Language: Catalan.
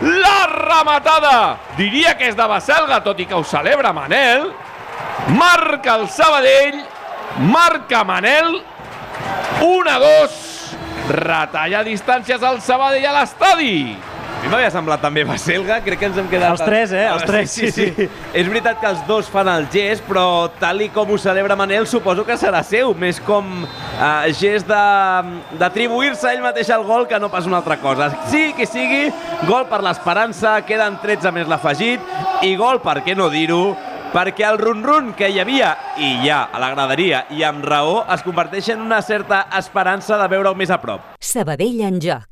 La rematada! Diria que és de Baselga, tot i que ho celebra Manel. Marca el Sabadell, marca Manel, 1 a 2, retalla distàncies al Sabadell a l'estadi. A mi m'havia semblat també Baselga, crec que ens hem quedat... Els tres, eh? Els tres, sí, sí, sí. És veritat que els dos fan el gest, però tal i com ho celebra Manel, suposo que serà seu, més com eh, gest de- d'atribuir-se ell mateix al gol que no pas una altra cosa. Sí que sigui, gol per l'esperança, queden 13 més l'afegit, i gol, per què no dir-ho, perquè el run-run que hi havia i hi ha a la graderia i amb raó es converteix en una certa esperança de veure-ho més a prop. Sabadell en joc.